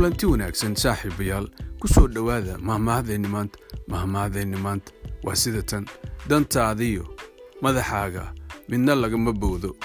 kulanti wanaagsan saaxiibayaal ku soo dhowaada mahmahadeenni maanta mahmahadeenni maanta. Waa sida tan dantaadiyo madaxaaga midna lagama bowdo.